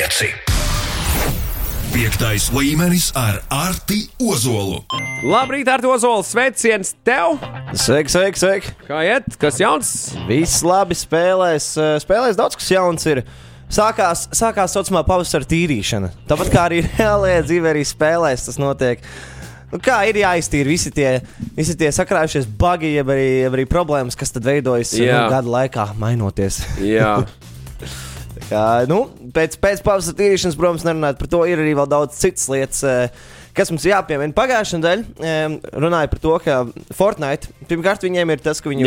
5. Piektais līmenis ar Arti Ozolu. Labrīt, ar to zolu sveiciens tev! Sveiki, sveiki, sveiki! Kā iet? Kas jauns? Viss labi spēlēs. eh, Spēlēs daudz kas jauns ir. Sākās, sākās tā saucamā pavasara tīrīšana. Tāpat kā arī reālajā dzīvē, arī spēlēs tas notiek. Nu, kā ir jāiztīra visi tie, visi tie sakrājušies bagi, jeb arī, jeb arī problēmas, kas tad veidojas nu, Jā. gada laikā, mainoties. Jā, Kā, nu, pēc, pēc pavasara tīrīšanas, protams, nerunājot par to, ir arī vēl daudz citas lietas, eh, kas mums jāpiemina. Pagājušajā nedēļā runāja par to, ka Fortnite, pirmkārt, viņiem ir tas, ka viņi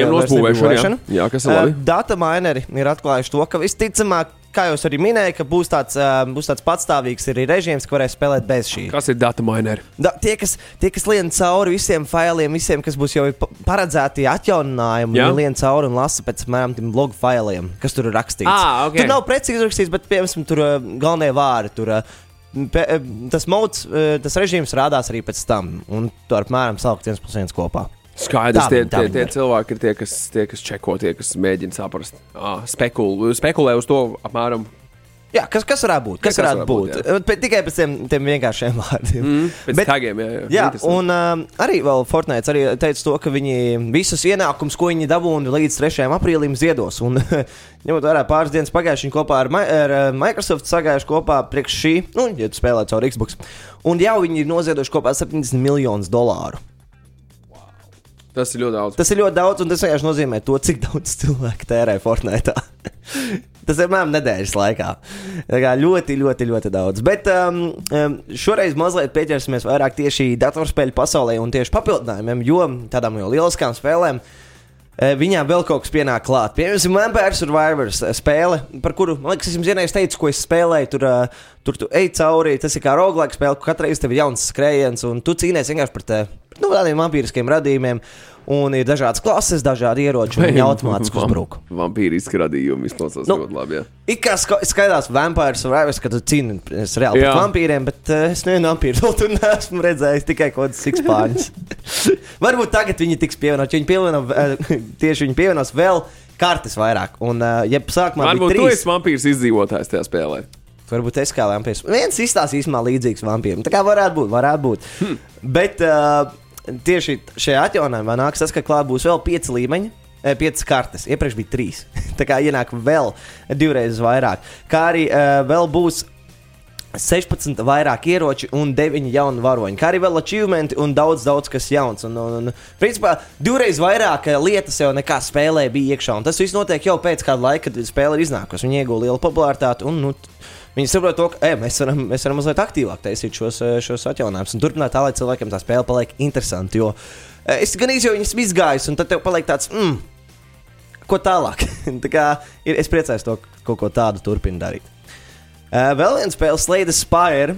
kas ir labi. Eh, Data mineri ir atklājuši to, ka visticamāk, kā jau es arī minēju, ka būs tāds, eh, būs tāds patstāvīgs arī režīms, ka varēs spēlēt bez šī. kas ir data mineri? Da, tie, kas, tie, kas lien cauri visiem failiem, visiem, kas būs jau pa- paredzēti atjauninājumi, viņi lien cauri un lasa pēc apmēram tiem blogu failiem, kas tur ir rakstīts. Ā, ok. Tur nav precīzi rakstīts, bet piemēram, tur uh, galvenie vārdi. Tur, uh, Pe, eh, tas mods, eh, tas režīms rādās arī pēc tam, un tur apmēram salikt viens plus viens kopā. Skaidrs, tie, tie, tie cilvēki ir tie, kas, tie, kas čeko, tie, kas mēģina saprast. Ah, spekul, spekulē uz to apmēram. Jā, kas, kas varētu būt? Kas, Kas varētu varētu būt? būt, tikai pēc tiem, tiem vienkāršiem vārdiem. Mm, pēc Bet- tagiem, jā, jā. Jā, un um, arī Fortnite arī teica to, ka viņi visus ienākumus, ko viņi dabūna līdz 3. aprīlim, ziedos. Un, ņemot vērā pāris dienas pagājušajā, viņi kopā ar, Mi- ar uh, Microsoft sagājuši kopā priekš šī, nu, ja tu spēlē caur Xbox. Un jau viņi ir noziedojuši kopā 70 miljonus dolāru. Tas ir ļoti daudz. Tas ir ļoti daudz, un tas vienkārši nozīmē to, cik daudz cilvēku tērē Fortnite. tas ir apmēram nedēļas laikā. Tā kā ļoti, ļoti, ļoti daudz. Bet um, um, šoreiz mazliet pieķersimies vairāk tieši datorspēļu pasaulē un tieši papildinājumiem, jo tādām jau lieliskām spēlēm. eh, Viņām vēl kaut kas pienāk klāt. Piemēram, Vampire Survivors eh, spēle, par kuru, man liekas, es jums vienreiz teicu, ko es spēlēju. Tur, uh, tur tu ej cauri, tas ir kā roguelike spēle, kur katru reizi tev ir jauns skrējiens, un tu cīnies vienkārši par te, nu, tādiem vampīriskiem radījumiem. Un ir dažādas klases, dažādi ieroči, un viņi automātiski uzbruk. Vampīriski radījumi izklausās Nu, ļoti labi. Jā. It kā ska skaidrs, Vampire Survivors, kad tu cīnies reāli Jā. pret vampīriem, bet uh, es nevienu vampīru vēl tur neesmu redzējis, tikai kaut kādas sikspāņas. Varbūt tagad viņi tiks pievienot, jo viņi pievieno, uh, tieši viņi pievienos vēl kartes vairāk. Un, uh, ja sākumā Varbūt bija tu trīs, esi vampīrs izdzīvotājs tajā spēlē. Varbūt es kā vampīrs. Viens izstāsta īstenībā līdzīgs vampīram. Tā kā varētu būt, varētu būt. Hmm. Bet uh, tieši šajā atjaunojumā nāks tas, ka klāt būs vēl pieci līmeņi. eh, Piecas kartes, iepriekš bija trīs. Tā kā ienāk vēl divreiz vairāk. Kā arī uh, vēl būs 16 vairāk ieroči un 9 jauni varoņi. Kā arī vēl achievementi un daudz, daudz kas jauns. Un, un, un, principā, divreiz vairāk eh, lietas jau nekā spēlē bija iekšā. Un tas viss notiek jau pēc kāda laika, kad spēle ir iznākusi. Viņi iegūta lielu popularitāti. Un, nu, Viņi saprot, to, ka e, mēs, varam, mēs varam mazliet aktīvāk taisīt šos, eh, šos atjauninājumus un turpināt tā, lai cilvēkiem tā spēle paliek interesanta. Jo eh, es gan izjūtu viņas izgājis, un tad tev paliek tāds, mm, ko tālāk. tā kā ir, es priecājos to, ka kaut ko tādu turpinu darīt. Uh, vēl viena spēle, Slade Spire.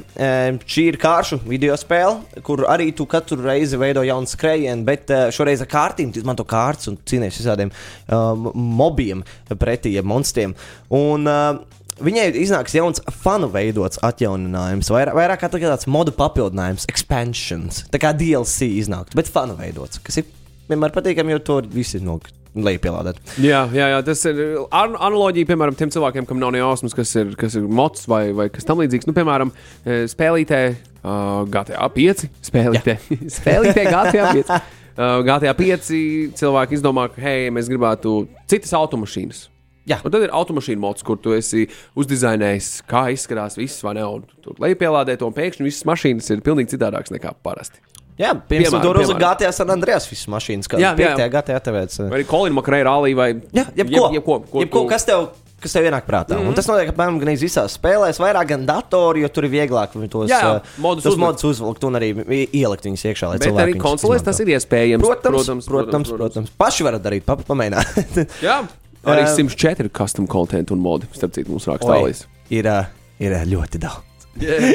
Šī ir kāršu video spēle, kur arī tu katru reizi veido jaunu skrējienu, bet šoreiz ar kārtīm tu izmanto kārtas un cīnies visādiem uh, mobiem pretī, monstriem. Un, uh, Viņai iznāks jauns fanu veidots atjauninājums, vairāk, vairāk kā tāds modu papildinājums, expansions. Tā kā DLC iznāktu, bet fanu veidots, kas ir vienmēr patīkami, jo to visi no leju pielādēt. Jā, jā, jā, tas ir an analoģija, piemēram, tiem cilvēkiem, kam nav ne jausmas, kas ir, kas ir mods vai, vai kas tam līdzīgs. Nu, piemēram, eh, spēlītē uh, GTA 5, spēlītē, spēlītē GTA 5. Uh, GTA 5 cilvēki izdomā, ka, hei, mēs gribētu citas automašīnas. Jā. Un tad ir automašīna mods, kur tu esi uzdizainējis, kā izskatās viss, vai ne? Un tu lejupielādē to, un pēkšņi visas mašīnas ir pilnīgi citādākas nekā parasti. Jā, Piemēram, tur piemēram. GTA San Andreas visas mašīnas, kā Jā, jā. 5. GTA tevēts. Vai arī Kolina Makrēra rallī vai Jā, jebko, jeb, jebko, ko jebko kas tev. Kas tev ienāk prātā? Mm -hmm. Un tas notiek apmēram gan visās spēlēs, vairāk gan datorā, jo tur ir vieglāk tos, Jā, jā, uh, modus uzlikt. modus uzvilkt un arī ielikt viņus iekšā. lai Bet arī konsolēs tas ir iespējams. Protams, protams, protams, protams. Paši varat darīt, pa, pamēģināt. Jā, arī Ā, 104 custom content un modi. Starp citu, mums raksta Alīs. ir, uh, ir uh, ļoti daudz.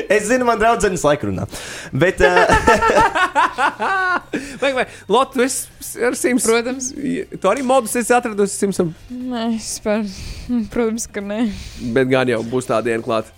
es zinu, man draudzenes laika runā. Bet, uh, Vai, vai, Lotte, tu esi ar simts. Protams. Tu arī modus esi atradusi simtsam, Nē, es par... Protams, ka nē. bet gan jau būs tā diena klāt.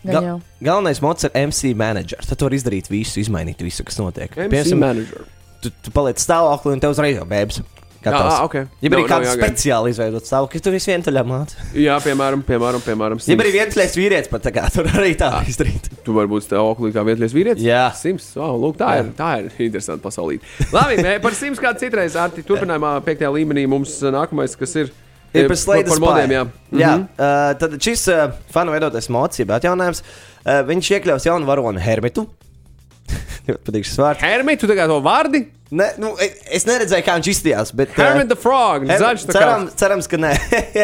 Gan Ga- jau. galvenais mods ir MC manager. Tad tu vari izdarīt visu, izmainīt visu, kas notiek. MC Piemēram, manager. tu, tu paliec stāvoklī un tev uzreiz jau bēbs. Gatavs. Ah, ok. Ja arī nav kāds jāgaida. speciāli izveidot savu, ka tu esi vientuļā māte. Jā, piemēram, piemēram, piemēram Ja arī vientuļais vīrietis pat tā kā tur arī tā izdarīt. Tu vari būt stāvoklī kā vietlies vīrietis. Jā. Sims. Oh, lūk, tā, ir, tā ir interesanta pasaulīte. Labi, par Sims kādu citreiz. Arti, turpinājumā, piektajā līmenī mums nākamais, kas ir. Ir eh, par slēdzenes modiem, jā. jā. Mhm. Uh, tad šis uh, fanu veidotais jeb atjauninājums, uh, viņš iekļaus jaunu varoni Hermitu. Ļoti patīk šis vārds. Hermit, tu tagad to vārdi? Ne, nu, e- es neredzēju, kā viņš izskatījās. Bet, uh, Hermit the Frog. Zaļš. Ceram, cerams, ka nē.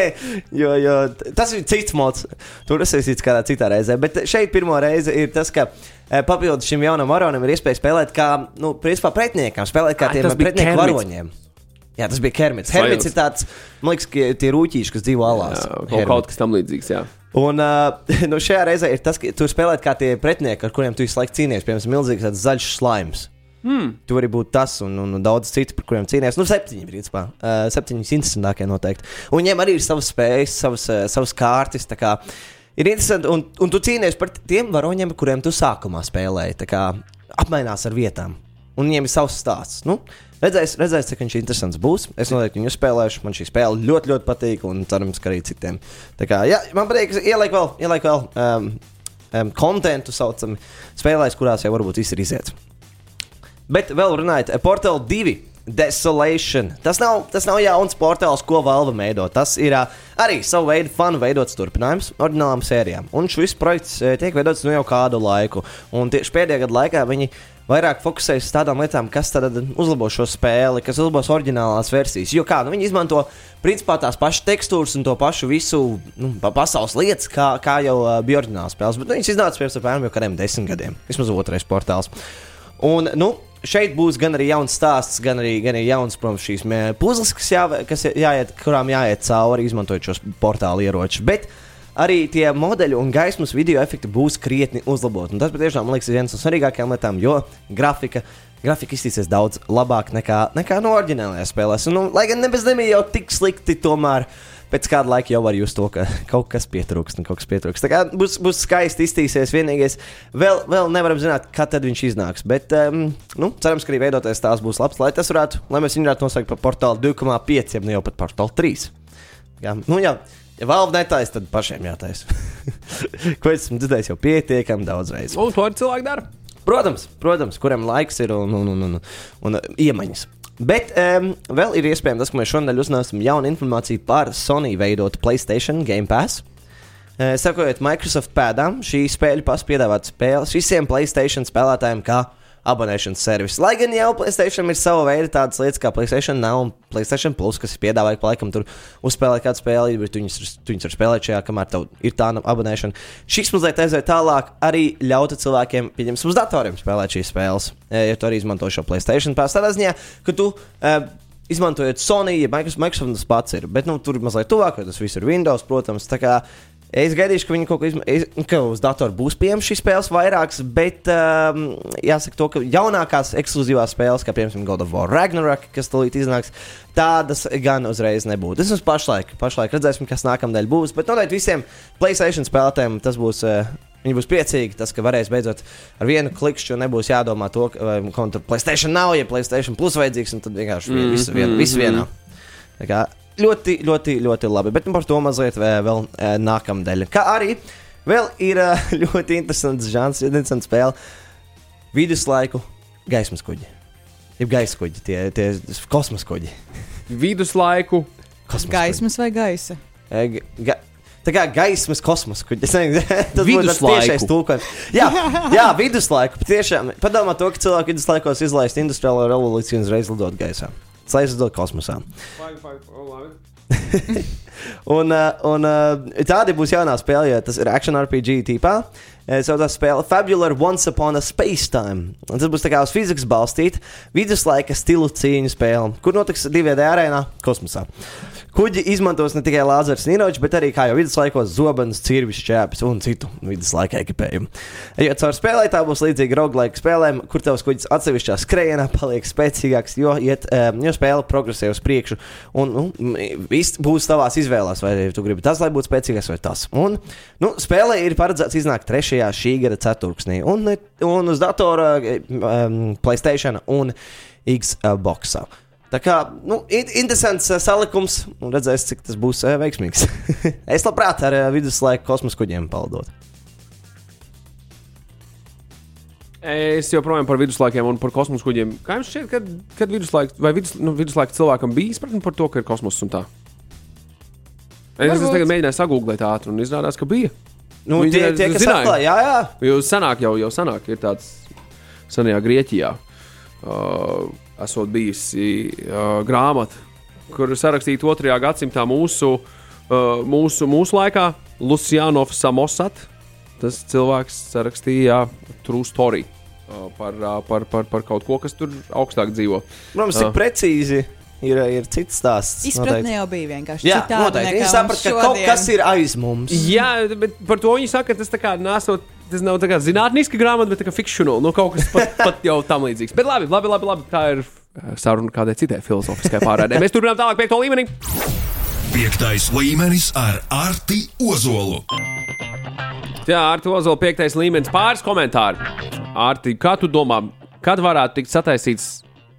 jo, jo tas ir cits mods. Tur es esmu kādā citā reizē. Bet šeit pirmo reizi ir tas, ka eh, papildus šim jaunam varonim ir iespēja spēlēt kā, nu, principā pretiniekam, spēlēt kā Ai, tiem pretinieku varoņiem. Jā, tas bija Kermits. Svajons. Hermits ir tāds, man liekas, ka tie rūtīši, kas dzīvo alās. Jā, kaut, Hermits. kaut kas tam līdzīgs. Jā. Un uh, nu, šajā reizē ir tas, ka tur spēlēt kā tie pretinieki, ar kuriem tu visu laiku cīnies. Piemēram, milzīgs zaļš slaims. Hmm. Tu vari būt tas un, un, un daudz citu, par kuriem cīnīties. Nu, septiņi, principā. Uh, septiņi interesantākie noteikti. Un viņiem arī ir savas spējas, savas, uh, savas kārtas. kā Ir interesanti, un, un tu cīnies par tiem varoņiem, kuriem tu sākumā spēlēji. kā Apmainās ar vietām. Un viņiem ir savs stāsts. Nu, redzēs, redzēs, cik viņš interesants būs. Es noteikti viņu spēlēšu. Man šī spēle ļoti, ļoti patīk. Un cerams, ka arī citiem. Tā kā, jā, man patīk, ieliek vēl, ieliek vēl um, um, kontentu, saucam, spēlēs, kurās jau varbūt viss ir iziet. Bet vēl runājot, eh, Portal 2. Desolation. Tas nav, tas nav jauns portāls, ko Valve veido. Tas ir uh, arī savu veidu fanu veidots turpinājums oriģinālām sērijām. Un šis projekts uh, tiek veidots nu jau kādu laiku. Un tieši pēdējā gada laikā viņi vairāk fokusējas uz tādām lietām, kas tad uzlabo šo spēli, kas uzlabos oriģinālās versijas. Jo kā nu, viņi izmanto principā tās pašas tekstūras un to pašu visu nu, pa pasaules lietas, kā, kā jau uh, bija oriģināls spēles. Bet nu, viņas iznāca pirms apmēram jau kādiem desmit gadiem. Vismaz otrais portāls. Un, nu, šeit būs gan arī jauns stāsts, gan arī, gan arī jauns, protams, šīs puzles, kas, jā, kas jāiet, kurām jāiet cauri, izmantojot šos portāla ieročus. Bet arī tie modeļi un gaismas video efekti būs krietni uzlaboti. Un tas patiešām man liekas viens no svarīgākajām lietām, jo grafika. Grafika izskatīsies daudz labāk nekā, nekā no oriģinālajās spēlēs. Un, nu, lai gan nebez nebija jau tik slikti, tomēr pēc kāda laika jau var just to, ka kaut kas pietrūkst. un Kaut kas pietrūkst. Tā kā būs, būs skaisti iztīsies. Vienīgais, vēl, vēl nevaram zināt, kad tad viņš iznāks. Bet, um, nu, cerams, ka arī veidotais tās būs labs, lai tas varētu, lai mēs viņu varētu nosaukt par portālu 2,5, ja ne jau pat portālu 3. Jā, nu, jā. Ja valve netaisa, tad pašiem jātaisa. Ko es esmu dzirdējis jau pietiekami daudz reizes. Un to arī cilvēki dara. Protams, protams, kuram laiks ir un, un, un, un, un uh, iemaņas. Bet um, vēl ir iespējams tas, ka mēs šonadēļ uzzināsim jaunu informāciju par Sony veidotu Playstation Game Pass. Uh, Sekojot Microsoft pēdām, šī spēļu pasta piedāvāt spēles visiem Playstation spēlētājiem kā abonēšanas servis. Lai gan jau Playstation ir sava veida tādas lietas kā Playstation Now un Playstation Plus, kas piedāvāja pa laikam tur uzspēlēt kādu spēli, bet viņus, tu viņus var spēlēt šajā, kamēr tev ir tā abonēšana. Šis mazliet aiziet tālāk, arī ļautu cilvēkiem, pieņemsim, uz datoriem spēlēt šīs spēles, ja tu arī izmanto šo Playstation Pass. Tādā ziņā, ka tu uh, izmantojot Sony, ja Microsoft, Microsoft tas pats ir, bet nu, tur mazliet tuvāk, jo tas viss ir Windows, protams. tā kā Es gaidīšu, ka viņi kaut ko izmantos, ka uz datora būs pieejamas šīs spēles vairākas, bet um, jāsaka, to, ka jaunākās ekskluzīvās spēles, kā piemēram God of War Ragnarok, kas tulīt iznāks, tādas gan uzreiz nebūtu. Tas mums pašlaik, pašlaik redzēsim, kas nākamnedēļ būs, bet noteikti visiem PlayStation spēlētājiem tas būs. Uh, Viņi būs priecīgi, tas, ka varēs beidzot ar vienu klikšķi, un nebūs jādomā to, ka kaut kā Playstation nav, ja Playstation plus vajadzīgs, un tad vienkārši mm, visu, vien, visu vienā. Tā kā ļoti, ļoti, ļoti labi. Bet nu, par to mazliet vēl, vēl eh, nākamnedēļ. Kā arī vēl ir eh, ļoti interesants žanrs, interesants spēle. Viduslaiku gaismas kuģi. Ir gaisa kuģi, tie, tie kosmosa kuģi. Viduslaiku. Kosmosa Gaismas vai gaisa? kuģi. Eh, ga, Tā kā gaismas kosmosa kuģis. Tas Viduslaiku. tiešais tulkojums. Jā, jā viduslaiku. Tiešām padomā to, ka cilvēki viduslaikos izlaist industriālo revolūciju un uzreiz lidot gaisā. Aizlidot kosmosā. Un, uh, un uh, tāda būs jaunā spēle, jo tas ir action RPG tipā. Eh, Saucās spēle Fabular Once Upon a Space Time. Un tas būs tā kā uz fizikas balstīta viduslaika stilu cīņu spēle, kur notiks 2D arēnā kosmosā. Kuģi izmantos ne tikai lāzers un ieroči, bet arī, kā jau viduslaikos, zobenus, cirvis, čēpes un citu viduslaika ekipējumu. Ejot caur spēlē, tā būs līdzīga roguelike spēlēm, kur tavs kuģis atsevišķā skrējienā paliek spēcīgāks, jo, iet, um, jo spēle progresē uz priekšu. Un nu, viss būs tavās izvēlēs, vai tu gribi tas, lai būtu spēcīgāks vai tas. Un nu, spēlē ir paredzēts iznākt 3. Šī gada ceturksnī, un, un uz datora, um, Playstation un Xbox. Tā kā nu, in- interesants uh, salikums, un redzēs, cik tas būs uh, veiksmīgs. es labprāt ar uh, viduslaiku kosmosa kuģiem paldot. Es joprojām par viduslaikiem un par kosmosa kuģiem. Kā jums šķiet, kad, kad viduslaika, vai vidus, nu, viduslaika cilvēkam bija izpratne par to, ka ir kosmoss un tā? Es, es tagad mēģināju sagūglēt ātri, un izrādās, ka bija. Nu, Viņi tie, tie, kas zināja. atklāja, jā, jā. Jo senāk jau, jau senāk ir tāds senajā Grieķijā. Uh, esot bijusi uh, grāmata, kur ir sarakstīta 2. gadsimtā mūsu, uh, mūsu, mūsu laikā Lucianovs Samosat. Tas cilvēks sarakstīja True Story uh, par, uh, par, par, par kaut ko, kas tur augstāk dzīvo. Protams, Jā. cik precīzi ir, ir cits stāsts. Izpratne jau bija vienkārši Jā, noteikti. Viņi saprata, ka mums kaut šodien. kas ir aiz mums. Jā, bet par to viņi saka, ka tas tā kā nesot. Tas nav tā kā zinātniska grāmata, bet tā kā fikcionāla. Nu, kaut kas pat, pat jau tam līdzīgs. Bet labi, labi, labi, labi. Tā ir uh, saruna kādai citai filozofiskai pārādē. Mēs turpinām tālāk, piekto līmenī. Piektais līmenis ar Arti Ozolu. Jā, ar to Ozola piektais līmenis pāris komentāru. Arti, kā tu domā, kad varētu tikt sataisīts,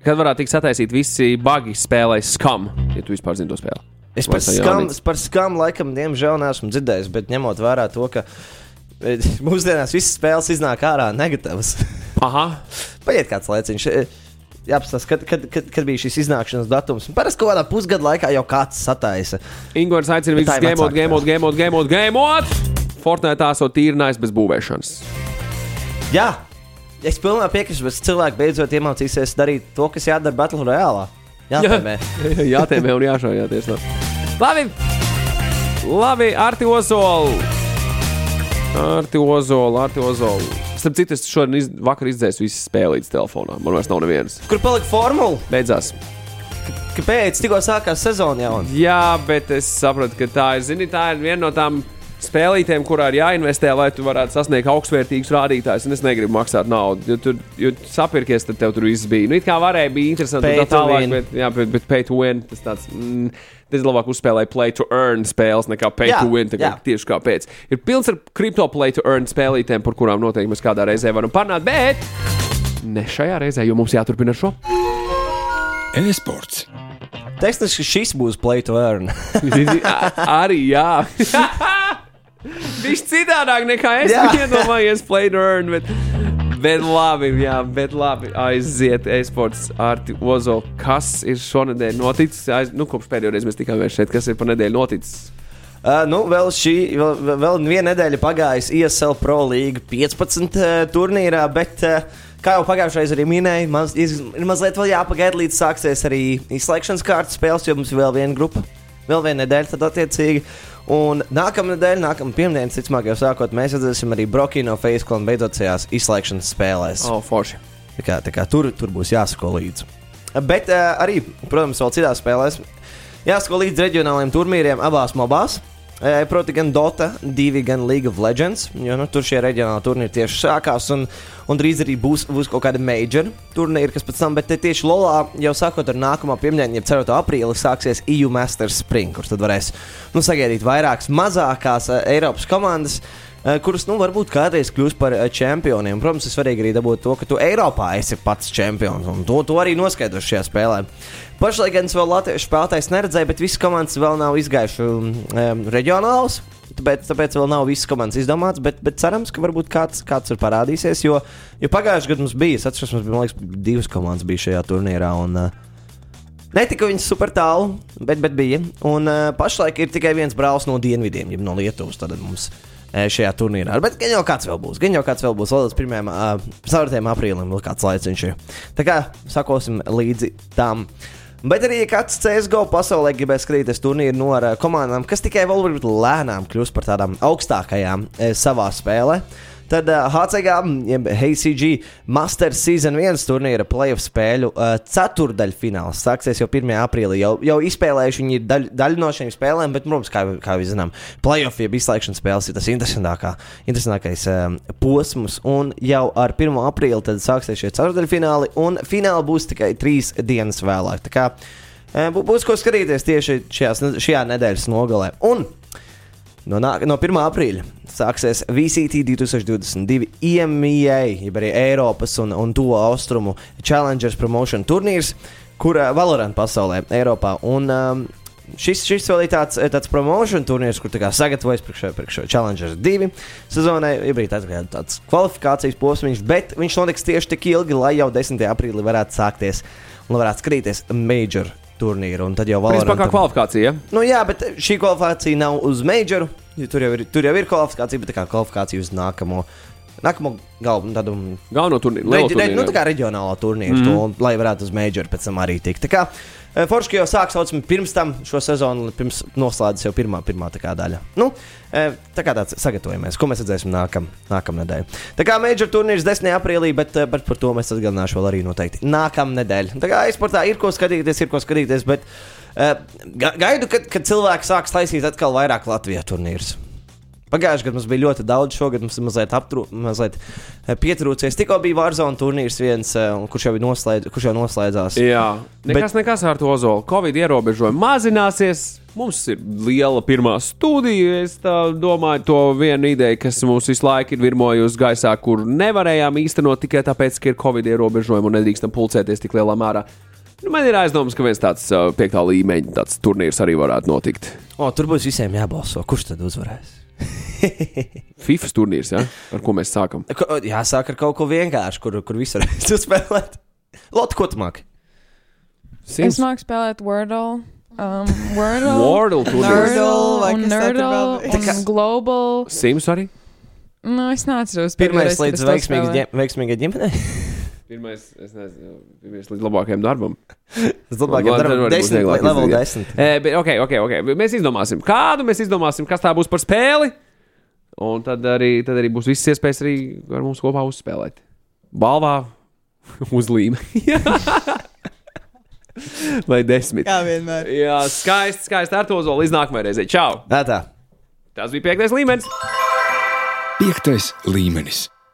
kad varētu tikt sataisīt visi bagi spēlē skam, ja tu vispār zini to spēli? Es par tā skam, par skam laikam, diemžēl, neesmu dzirdējis, bet ņemot vērā to, ka e, mūsdienās visas spēles iznāk ārā negatīvas. Aha, Paiet kāds laiciņš. e, Jāapstāsta, kad, kad, kad, kad bija šis iznākšanas datums. Parasti kaut kādā pusgada laikā jau kāds sataisa. Ingūns aicina visus tā gēmot, gēmot, gēmot, gēmot, gēmot. Fortnite esot tīrinājis bez būvēšanas. Jā, es pilnībā piekrītu, bet cilvēki beidzot iemācīsies darīt to, kas jādara Battle Royale. Jā, tēmē. Jā, tēmē un jāšaujā tiesā. Labi, labi, Arti Ozolu. Arti Ozolu, Arti Ozolu. Starp citu, es šodien iz, vakar izdzēsu visas spēlītas telefonā. Man vairs nav nevienas. Kur palika formula? Beidzās. Kāpēc? Tikko sākās sezona jau. Jā, bet es saprotu, ka tā ir, zini, tā ir viena no tām spēlītēm, kurā ir jāinvestē, lai tu varētu sasniegt augstvērtīgus rādītājus. Un es negribu maksāt naudu, jo tur jo sapirkies, tad tev tur viss bija. Nu, it kā varēja, bija interesanti, tā to tālāk, win. bet, jā, bet, bet pay to win. Tas tāds. Mm, Tas labāk uzspēlēja play to earn spēles nekā pay Jā, to win. jā. Tieši kāpēc. Ir pilns ar kripto play to earn spēlītēm, par kurām noteikti mēs kādā reizē varam parunāt, bet ne šajā reizē, jo mums jāturpina ar šo. E-sports. Tehniski šis būs play to earn. Arī jā. Viņš citādāk nekā es iedomājos, play to earn. Bet, bet labi, jā, bet labi. Aiziet, e-sports, Arti Ozo. Kas ir šonadēļ noticis? Aiz, nu, kopš pēdējo reizi mēs tikāmies šeit, kas ir pa nedēļu noticis? Uh, nu, vēl šī, vēl, vēl viena nedēļa pagājusi ISL Pro League 15 uh, turnīrā, bet, uh, kā jau pagājušajā reizē minēju, maz, ir mazliet vēl jāpagaida, līdz sāksies arī izslēgšanas kārtas spēles, jo mums ir vēl viena grupa, vēl viena nedēļa, tad attiecīgi. Un nākamā nedēļa, nākamā pirmdiena, ticamāk, jau sākot, mēs redzēsim arī Brokīnu no Facebook un beidzot šajās izslēgšanas spēlēs. Oh, forši. Tā kā, tā kā tur, tur būs jāsako līdzi. Bet uh, arī, protams, vēl citās spēlēs jāsako līdzi reģionālajiem turnīriem abās mobās. Eh, Proti, gan Dota, 2, gan League of Legends. Jo nu, tur šie reģionāli turnīri tieši sākās. Un, un drīz arī būs, būs kaut kāda major turnīra, kas pēc tam, bet tieši Lolā jau sākot ar nākamo pirmdienu, jau 4. aprīlī, sāksies EU Masters Spring, kur tad varēs nu, sagaidīt vairākas mazākās uh, Eiropas komandas. eh, Kuras, nu, varbūt kādreiz kļūs par eh, čempioniem. Protams, ir svarīgi arī dabūt to, ka tu Eiropā esi pats čempions. Un to, to arī noskaidro šajā spēlē. Pašlaik gan es vēl latviešu spēlētājs neredzēju, bet visas komandas vēl nav izgājušas um, reģionālus. Tāpēc, tāpēc vēl nav visas komandas izdomāts, bet, bet cerams, ka varbūt kāds, kāds ir parādīsies. Jo, jo pagājušajā gadā mums bija, es atceros, mums bija liekas, divas komandas bija šajā turnīrā. Un, uh, Netika viņas super tālu, bet, bet bija. Un uh, pašlaik ir tikai viens brālis no dienvidiem, jeb no Lietuvas. Tad mums uh, šajā turnīrā. Bet gan jau kāds vēl būs. Gan jau kāds vēl būs. Vēl līdz 1. Uh, 4. aprīlim vēl kāds laiciņš ir. Tā kā sakosim līdzi tam. Bet arī, ja kāds CSGO pasaulē gribēs skatīties turnīru no ar, uh, komandām, kas tikai vēl varbūt lēnām kļūst par tādām augstākajām uh, savā spēlē, Tad uh, HCG, jeb HCG Master Season 1 turnīra playoff spēļu uh, ceturdaļfināls sāksies jau 1. aprīlī. Jau, jau izspēlējuši viņi daļu, daļu no šīm spēlēm, bet, protams, kā, kā jau zinām, playoff jeb izslēgšanas spēles ir tas interesantākā, interesantākais um, posms. Un jau ar 1. aprīli tad sāksies šie ceturdaļfināli, un fināli būs tikai trīs dienas vēlāk. Tā kā uh, bū- būs ko skatīties tieši šajās, šajā nedēļas nogalē. Un No, nā, no 1. aprīļa sāksies VCT 2022 IMEA, jeb arī Eiropas un, un to austrumu Challengers Promotion turnīrs. kur uh, Valorant pasaulē, Eiropā. Un, um, Šis, šis vēl ir tāds, tāds promotion turnīrs, kur sagatavojas priekšā priekš Challengers 2 sezonai. Ir arī tāds, tāds kvalifikācijas posms, bet viņš notiks tieši tik ilgi, lai jau 10. aprīlī varētu sākties un varētu skatīties major turnīru. Un tad jau Principā kā Valorantam- kvalifikācija. Ja? Nu, jā, bet šī kvalifikācija nav uz majoru. jo Tur jau ir, tur jau ir kvalifikācija, bet tā kā kvalifikācija uz nākamo, nākamo galvu tādu Galveno turnīru. reģi, ne, nu, tā kā reģionālo turnīru, mm -hmm. to, lai varētu uz majoru pēc tam arī tikt. Tā kā eh, Forši jau sāk saucam pirms tam šo sezonu, pirms noslēdzas jau pirmā, pirmā tā kā daļa. Nu, eh, tā kā tāds sagatavojamies, ko mēs redzēsim nākam, nākamā nedēļa. Tā kā major turnīrs 10. aprīlī, bet, eh, bet par to mēs atgādināšu vēl arī noteikti nākamā nedēļa. Tā kā e-sportā ir ko skatīties, ir ko skatīties, bet ga- gaidu, kad, kad cilvēki sāks taisīt atkal vairāk Latvijā turnīrus. Pagājušajā gadā mums bija ļoti daudz, šogad mums ir mazliet, aptrū, mazliet eh, pietrūcies. Tikko bija Warzone turnīrs viens, eh, un kurš jau, noslēdz, kurš jau noslēdzās. Jā, nekas, bet... nekas ar to zolu. Covid ierobežojumi mazināsies. Mums ir liela pirmā studija. Es tā domāju, to vienu ideju, kas mums visu laiku ir virmojusi gaisā, kur nevarējām īstenot tikai tāpēc, ka ir Covid ierobežojumi un nedrīkstam pulcēties tik lielā mērā. Nu, man ir aizdoms, ka viens tāds uh, piektā līmeņa tāds turnīrs arī varētu notikt. O, tur būs visiem jābalso. Kurš tad uzvarēs? FIFA turnīrs, ja? ar ko mēs sākam. Ko- Jāsāk ar kaut ko vienkāršu, kur, kur visu varēs uzspēlēt. Lotte, ko tu māki? Es māku spēlēt Wordle. Um, Wordle. Wordle. Nerdle, un Nerdle, un Global. Sims arī. Nu, es neatceros. Pirmais pēdējo reizi, līdz veiksmīgai ģim, veiksmīgai ģimenei. Pirmais, es nezinu, pirmais līdz labākajam darbam. Tad darbs. varbūt Desmit, level desmit. E, bet, ok, ok, ok. Mēs izdomāsim, kādu mēs izdomāsim, kas tā būs par spēli. Un tad arī, tad arī būs visas iespējas arī ar mums kopā uzspēlēt. Balvā uz līmeni. Vai desmit. Kā vienmēr. Jā, skaisti, skaisti ar to zolu. Līdz nākamajai reizei. Čau! Tā, tā. Tas bija piektais līmenis. Piektais līmenis.